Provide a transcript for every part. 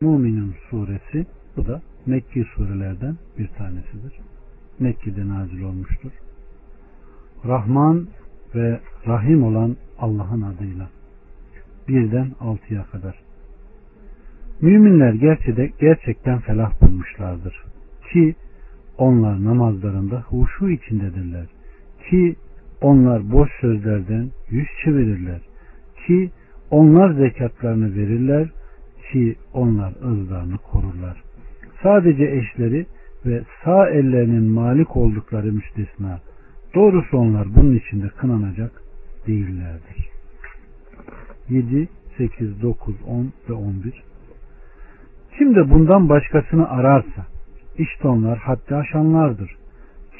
Muminun suresi bu da Mekki surelerden bir tanesidir. Mekke'de nazil olmuştur. Rahman ve Rahim olan Allah'ın adıyla. Birden altıya kadar. Müminler gerçekten, gerçekten felah bulmuşlardır. Ki onlar namazlarında huşu içindedirler. Ki onlar boş sözlerden yüz çevirirler. Ki onlar zekatlarını verirler ki onlar ırzlarını korurlar. Sadece eşleri ve sağ ellerinin malik oldukları müstesna. Doğrusu onlar bunun içinde kınanacak değillerdir. 7, 8, 9, 10 ve 11 Kim de bundan başkasını ararsa işte onlar haddi aşanlardır.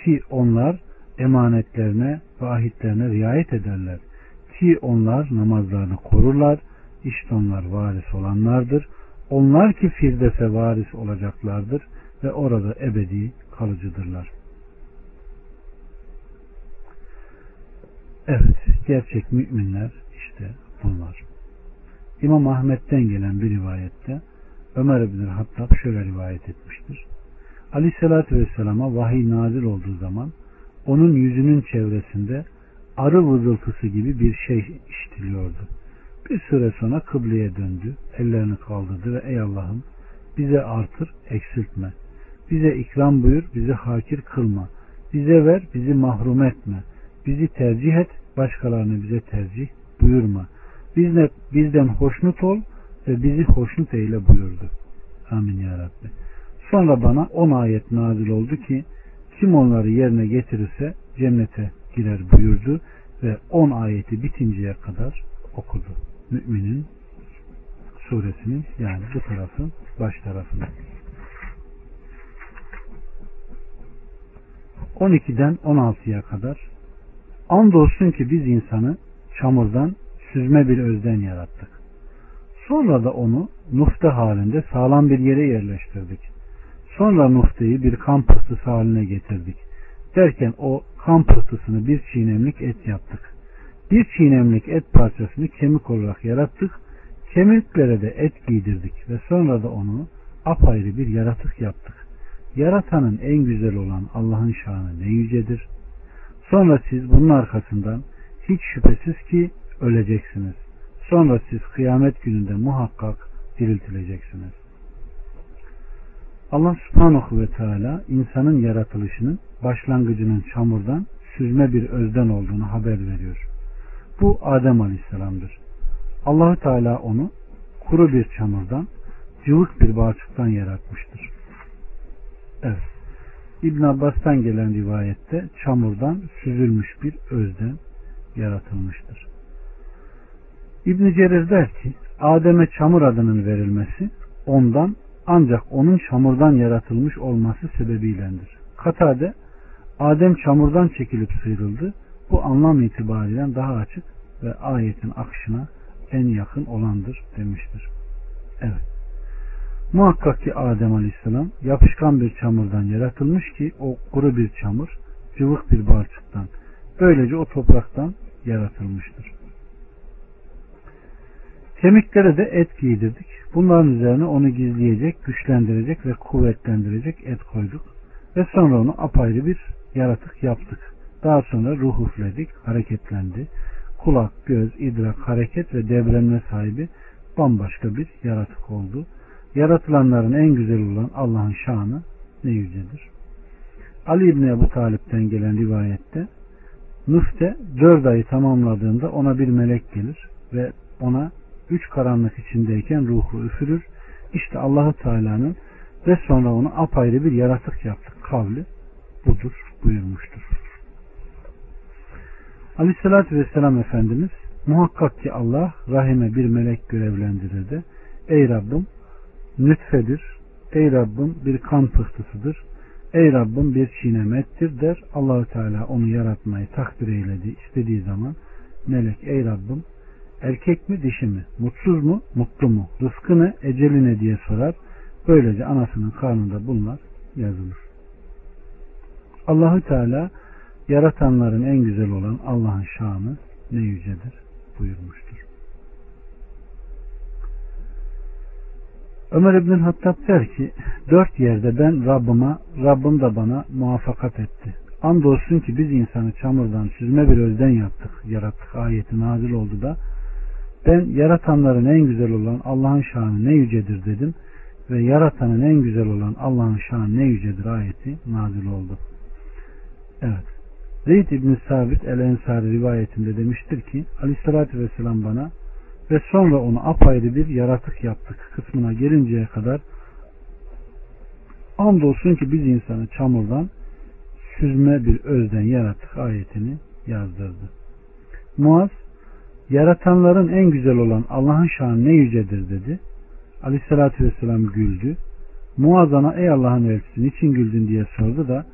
Ki onlar emanetlerine ve ahitlerine riayet ederler. Ki onlar namazlarını korurlar işte onlar varis olanlardır. Onlar ki Firdevs'e varis olacaklardır ve orada ebedi kalıcıdırlar. Evet, gerçek müminler işte bunlar. İmam Ahmet'ten gelen bir rivayette Ömer bin Hattab şöyle rivayet etmiştir. Aleyhissalatü Vesselam'a vahiy nazil olduğu zaman onun yüzünün çevresinde arı vızıltısı gibi bir şey işitiliyordu. Bir süre sonra kıbleye döndü, ellerini kaldırdı ve ey Allah'ım bize artır, eksiltme. Bize ikram buyur, bizi hakir kılma. Bize ver, bizi mahrum etme. Bizi tercih et, başkalarını bize tercih buyurma. Bizle, bizden hoşnut ol ve bizi hoşnut eyle buyurdu. Amin ya Rabbi. Sonra bana on ayet nazil oldu ki kim onları yerine getirirse cennete girer buyurdu ve on ayeti bitinceye kadar okudu. Müminin suresinin yani bu tarafın baş tarafını. 12'den 16'ya kadar andolsun ki biz insanı çamurdan süzme bir özden yarattık. Sonra da onu nufte halinde sağlam bir yere yerleştirdik. Sonra nufteyi bir kan pıhtısı haline getirdik. Derken o kan pıhtısını bir çiğnemlik et yaptık. Bir çiğnemlik et parçasını kemik olarak yarattık. Kemiklere de et giydirdik ve sonra da onu apayrı bir yaratık yaptık. Yaratanın en güzel olan Allah'ın şanı ne yücedir. Sonra siz bunun arkasından hiç şüphesiz ki öleceksiniz. Sonra siz kıyamet gününde muhakkak diriltileceksiniz. Allah subhanahu ve teala insanın yaratılışının başlangıcının çamurdan süzme bir özden olduğunu haber veriyor. Bu Adem Aleyhisselam'dır. Allahü Teala onu kuru bir çamurdan, cıvık bir balçıktan yaratmıştır. Evet. İbn Abbas'tan gelen rivayette çamurdan süzülmüş bir özden yaratılmıştır. İbn Cerir der ki Adem'e çamur adının verilmesi ondan ancak onun çamurdan yaratılmış olması sebebiylendir. Katade Adem çamurdan çekilip sıyrıldı bu anlam itibariyle daha açık ve ayetin akışına en yakın olandır demiştir. Evet. Muhakkak ki Adem Aleyhisselam yapışkan bir çamurdan yaratılmış ki o kuru bir çamur, cıvık bir balçıktan. Böylece o topraktan yaratılmıştır. Kemiklere de et giydirdik. Bunların üzerine onu gizleyecek, güçlendirecek ve kuvvetlendirecek et koyduk. Ve sonra onu apayrı bir yaratık yaptık. Daha sonra ruh üfledik, hareketlendi. Kulak, göz, idrak, hareket ve devrenme sahibi bambaşka bir yaratık oldu. Yaratılanların en güzel olan Allah'ın şanı ne yücedir. Ali İbni Ebu Talip'ten gelen rivayette Nufte dört ayı tamamladığında ona bir melek gelir ve ona üç karanlık içindeyken ruhu üfürür. İşte Allahu Teala'nın ve sonra onu apayrı bir yaratık yaptık kavli budur buyurmuştur. Aleyhissalatü Vesselam Efendimiz muhakkak ki Allah rahime bir melek görevlendirirdi. Ey Rabbim nütfedir. Ey Rabbim bir kan pıhtısıdır. Ey Rabbim bir çiğnemettir der. Allahü Teala onu yaratmayı takdir eyledi. istediği zaman melek ey Rabbim erkek mi dişi mi? Mutsuz mu? Mutlu mu? Rızkı ne? Eceli ne diye sorar. Böylece anasının karnında bunlar yazılır. Allahü Teala yaratanların en güzel olan Allah'ın şanı ne yücedir buyurmuştur. Ömer İbn Hattab der ki dört yerde ben Rabbime, Rabbim de bana muvaffakat etti. Andolsun ki biz insanı çamurdan süzme bir özden yaptık, yarattık ayeti nazil oldu da ben yaratanların en güzel olan Allah'ın şanı ne yücedir dedim ve yaratanın en güzel olan Allah'ın şanı ne yücedir ayeti nazil oldu. Evet. Zeyd İbn Sabit El Ensari rivayetinde demiştir ki Aleyhisselatü Vesselam bana ve sonra onu apayrı bir yaratık yaptık kısmına gelinceye kadar andolsun ki biz insanı çamurdan süzme bir özden yarattık ayetini yazdırdı. Muaz yaratanların en güzel olan Allah'ın şanı ne yücedir dedi. Aleyhissalatü vesselam güldü. Muazana ey Allah'ın elçisi niçin güldün diye sordu da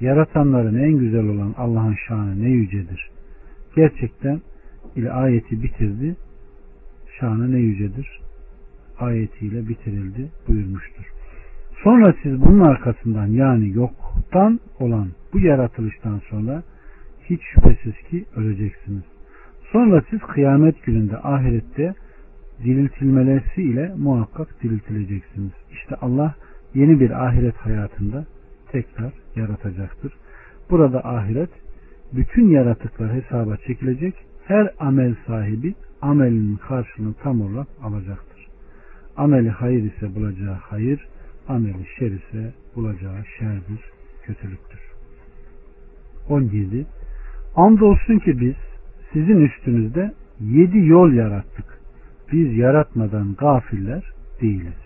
yaratanların en güzel olan Allah'ın şanı ne yücedir. Gerçekten ile ayeti bitirdi. Şanı ne yücedir. Ayetiyle bitirildi buyurmuştur. Sonra siz bunun arkasından yani yoktan olan bu yaratılıştan sonra hiç şüphesiz ki öleceksiniz. Sonra siz kıyamet gününde ahirette diriltilmelersi ile muhakkak diriltileceksiniz. İşte Allah yeni bir ahiret hayatında tekrar yaratacaktır. Burada ahiret bütün yaratıklar hesaba çekilecek. Her amel sahibi amelinin karşılığını tam olarak alacaktır. Ameli hayır ise bulacağı hayır, ameli şer ise bulacağı şerdir, kötülüktür. 17. Andolsun ki biz sizin üstünüzde yedi yol yarattık. Biz yaratmadan gafiller değiliz.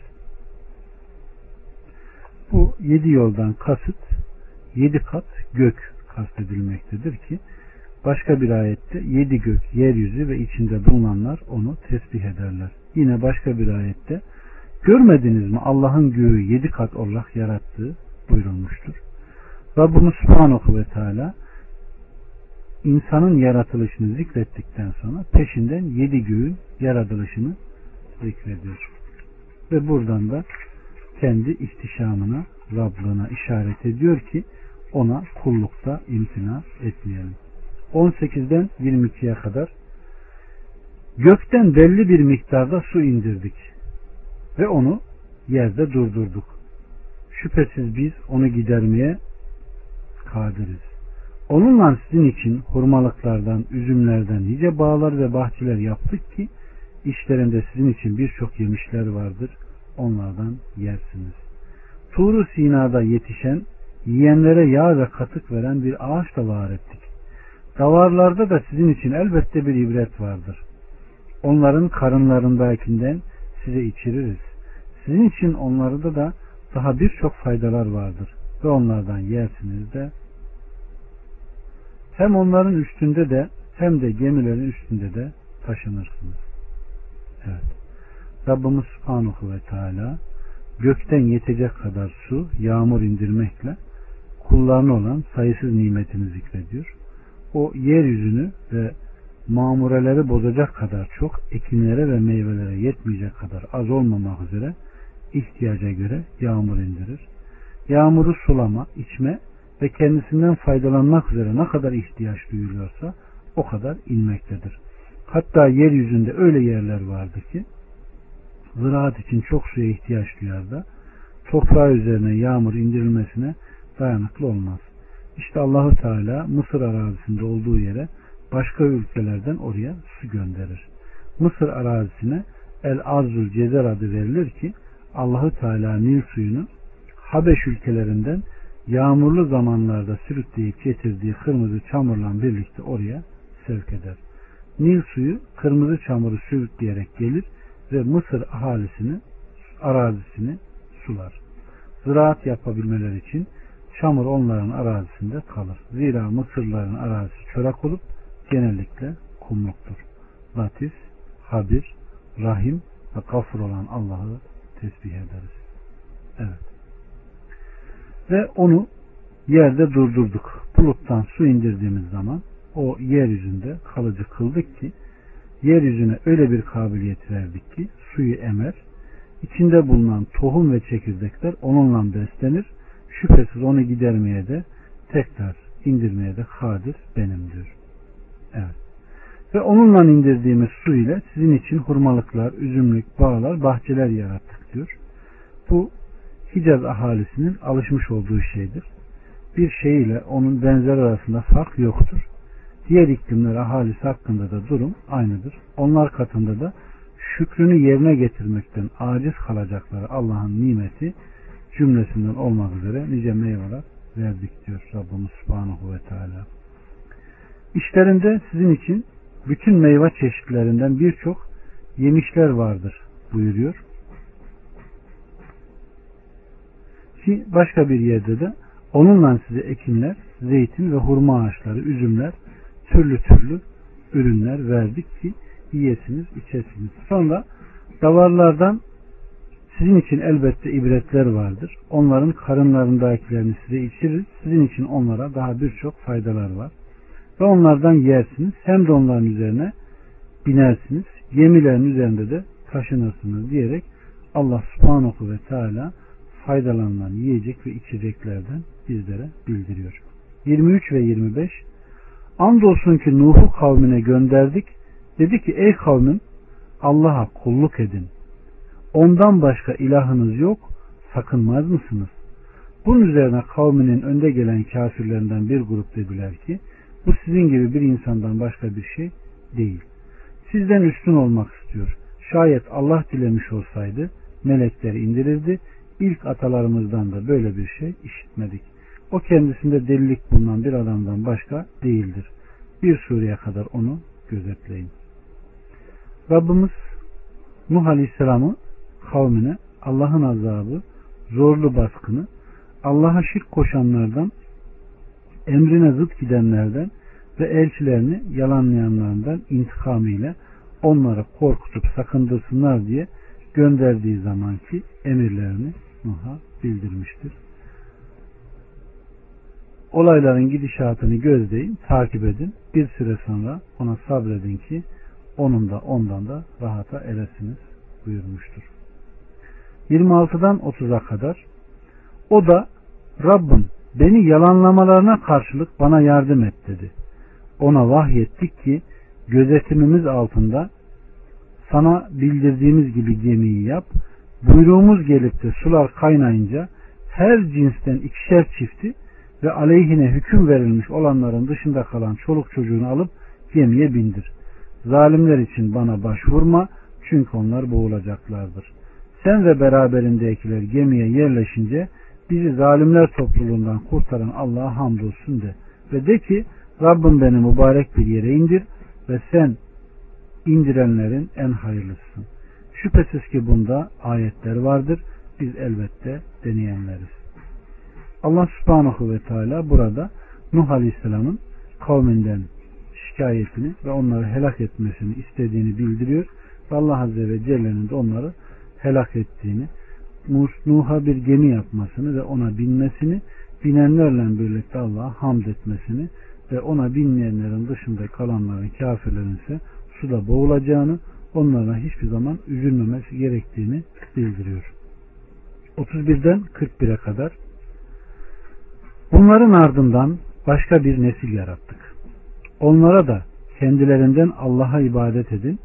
Bu yedi yoldan kasıt yedi kat gök kastedilmektedir ki başka bir ayette yedi gök, yeryüzü ve içinde bulunanlar onu tesbih ederler. Yine başka bir ayette görmediniz mi Allah'ın göğü yedi kat olarak yarattığı buyurulmuştur. Rabbimiz Subhanahu ve Teala insanın yaratılışını zikrettikten sonra peşinden yedi göğün yaratılışını zikrediyor. Ve buradan da kendi ihtişamına, Rablığına işaret ediyor ki ona kullukta imtina etmeyelim. 18'den 22'ye kadar gökten belli bir miktarda su indirdik ve onu yerde durdurduk. Şüphesiz biz onu gidermeye kadiriz. Onunla sizin için hurmalıklardan, üzümlerden nice bağlar ve bahçeler yaptık ki işlerinde sizin için birçok yemişler vardır. Onlardan yersiniz. Tuğru Sina'da yetişen, yiyenlere yağ ve katık veren bir ağaç da var ettik. Davarlarda da sizin için elbette bir ibret vardır. Onların karınlarındakinden size içiririz. Sizin için onlarda da daha birçok faydalar vardır ve onlardan yersiniz de hem onların üstünde de hem de gemilerin üstünde de taşınırsınız. Evet. Rabbimiz Subhanahu ve Teala gökten yetecek kadar su, yağmur indirmekle kullarına olan sayısız nimetini zikrediyor. O yeryüzünü ve mamureleri bozacak kadar çok, ekinlere ve meyvelere yetmeyecek kadar az olmamak üzere ihtiyaca göre yağmur indirir. Yağmuru sulama, içme ve kendisinden faydalanmak üzere ne kadar ihtiyaç duyuluyorsa o kadar inmektedir. Hatta yeryüzünde öyle yerler vardı ki ziraat için çok suya ihtiyaç duyar da toprağı üzerine yağmur indirilmesine dayanıklı olmaz. İşte Allahu Teala Mısır arazisinde olduğu yere başka ülkelerden oraya su gönderir. Mısır arazisine El Arzul Cezer adı verilir ki Allahu Teala Nil suyunu Habeş ülkelerinden yağmurlu zamanlarda sürükleyip getirdiği kırmızı çamurla birlikte oraya sevk eder. Nil suyu kırmızı çamuru sürükleyerek gelir ve Mısır ahalisini arazisini sular. Ziraat yapabilmeleri için çamur onların arazisinde kalır. Zira Mısırların arazisi çorak olup genellikle kumluktur. Latif, Habir, Rahim ve Gafur olan Allah'ı tesbih ederiz. Evet ve onu yerde durdurduk. Buluttan su indirdiğimiz zaman o yeryüzünde kalıcı kıldık ki yeryüzüne öyle bir kabiliyet verdik ki suyu emer, içinde bulunan tohum ve çekirdekler onunla beslenir. Şüphesiz onu gidermeye de tekrar indirmeye de kadir benimdir. Evet. Ve onunla indirdiğimiz su ile sizin için hurmalıklar, üzümlük, bağlar, bahçeler yarattık diyor. Bu Hicaz ahalisinin alışmış olduğu şeydir. Bir şey ile onun benzer arasında fark yoktur. Diğer iklimler ahalisi hakkında da durum aynıdır. Onlar katında da şükrünü yerine getirmekten aciz kalacakları Allah'ın nimeti cümlesinden olmak üzere nice meyveler verdik diyor Rabbimiz Subhanahu ve Teala. İşlerinde sizin için bütün meyve çeşitlerinden birçok yemişler vardır buyuruyor. Ki başka bir yerde de onunla size ekinler, zeytin ve hurma ağaçları, üzümler, türlü türlü ürünler verdik ki yiyesiniz, içesiniz. Sonra davarlardan sizin için elbette ibretler vardır. Onların karınlarındakilerini size içirir. Sizin için onlara daha birçok faydalar var. Ve onlardan yersiniz. Hem de onların üzerine binersiniz. Gemilerin üzerinde de taşınırsınız diyerek Allah subhanahu ve teala faydalanılan yiyecek ve içeceklerden bizlere bildiriyor. 23 ve 25 Andolsun ki Nuh'u kavmine gönderdik. Dedi ki ey kavmim Allah'a kulluk edin. Ondan başka ilahınız yok. Sakınmaz mısınız? Bunun üzerine kavminin önde gelen kafirlerinden bir grup dediler ki bu sizin gibi bir insandan başka bir şey değil. Sizden üstün olmak istiyor. Şayet Allah dilemiş olsaydı melekleri indirirdi. İlk atalarımızdan da böyle bir şey işitmedik. O kendisinde delilik bulunan bir adamdan başka değildir. Bir sureye kadar onu gözetleyin. Rabbimiz Nuh Aleyhisselam'ı kavmine Allah'ın azabı, zorlu baskını, Allah'a şirk koşanlardan, emrine zıt gidenlerden ve elçilerini yalanlayanlardan intikamıyla onları korkutup sakındırsınlar diye gönderdiği zamanki emirlerini Nuh'a bildirmiştir. Olayların gidişatını gözleyin, takip edin. Bir süre sonra ona sabredin ki onun da ondan da rahata eresiniz buyurmuştur. 26'dan 30'a kadar o da Rabbim beni yalanlamalarına karşılık bana yardım et dedi. Ona vahyettik ki gözetimimiz altında sana bildirdiğimiz gibi gemiyi yap. Buyruğumuz gelip de sular kaynayınca her cinsten ikişer çifti ve aleyhine hüküm verilmiş olanların dışında kalan çoluk çocuğunu alıp gemiye bindir. Zalimler için bana başvurma çünkü onlar boğulacaklardır. Sen ve beraberindekiler gemiye yerleşince bizi zalimler topluluğundan kurtaran Allah'a hamdolsun de. Ve de ki Rabbim beni mübarek bir yere indir ve sen indirenlerin en hayırlısısın. Şüphesiz ki bunda ayetler vardır. Biz elbette deneyenleriz. Allah subhanahu ve teala burada Nuh Aleyhisselam'ın kavminden şikayetini ve onları helak etmesini istediğini bildiriyor. Allah Azze ve Celle'nin de onları helak ettiğini, Nuh'a bir gemi yapmasını ve ona binmesini, binenlerle birlikte Allah'a hamd etmesini ve ona binmeyenlerin dışında kalanların kafirlerin ise suda boğulacağını, onlara hiçbir zaman üzülmemesi gerektiğini bildiriyor. 31'den 41'e kadar Bunların ardından başka bir nesil yarattık. Onlara da kendilerinden Allah'a ibadet edin.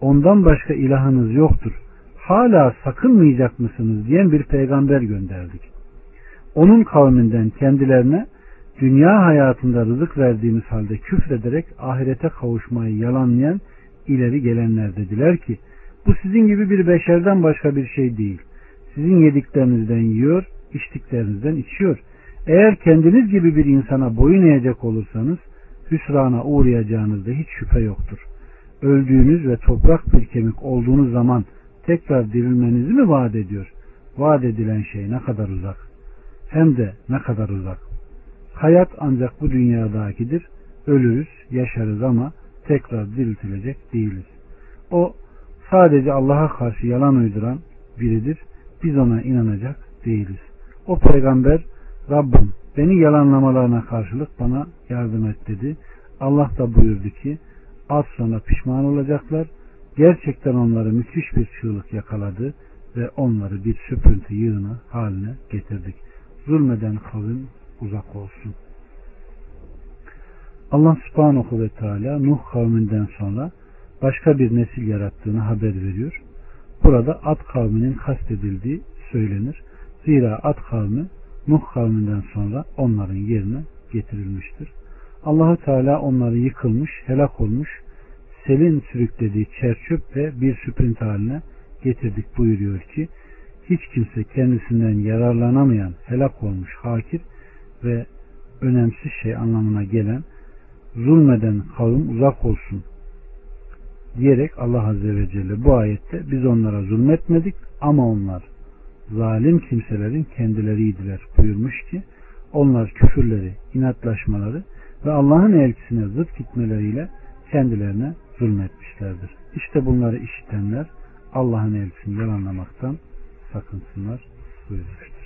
Ondan başka ilahınız yoktur. Hala sakınmayacak mısınız diyen bir peygamber gönderdik. Onun kavminden kendilerine dünya hayatında rızık verdiğimiz halde küfrederek ahirete kavuşmayı yalanlayan ileri gelenler dediler ki bu sizin gibi bir beşerden başka bir şey değil. Sizin yediklerinizden yiyor, içtiklerinizden içiyor. Eğer kendiniz gibi bir insana boyun eğecek olursanız hüsrana uğrayacağınızda hiç şüphe yoktur. Öldüğünüz ve toprak bir kemik olduğunuz zaman tekrar dirilmenizi mi vaat ediyor? Vaat edilen şey ne kadar uzak. Hem de ne kadar uzak. Hayat ancak bu dünyadakidir. Ölürüz, yaşarız ama tekrar diriltilecek değiliz. O sadece Allah'a karşı yalan uyduran biridir. Biz ona inanacak değiliz. O peygamber Rabbim beni yalanlamalarına karşılık bana yardım et dedi. Allah da buyurdu ki az sonra pişman olacaklar. Gerçekten onları müthiş bir çığlık yakaladı ve onları bir süprüntü yığını haline getirdik. Zulmeden kavim uzak olsun. Allah subhanahu ve teala Nuh kavminden sonra başka bir nesil yarattığını haber veriyor. Burada Ad kavminin kastedildiği söylenir. Zira Ad kavmi Nuh kavminden sonra onların yerine getirilmiştir. Allahu Teala onları yıkılmış, helak olmuş, selin sürüklediği çerçöp ve bir süprint haline getirdik buyuruyor ki hiç kimse kendisinden yararlanamayan, helak olmuş, hakir ve önemsiz şey anlamına gelen zulmeden kavim uzak olsun diyerek Allah Azze ve Celle bu ayette biz onlara zulmetmedik ama onlar zalim kimselerin kendileriydiler buyurmuş ki onlar küfürleri, inatlaşmaları ve Allah'ın elçisine zıt gitmeleriyle kendilerine zulmetmişlerdir. İşte bunları işitenler Allah'ın elçisini yalanlamaktan sakınsınlar buyurmuştur.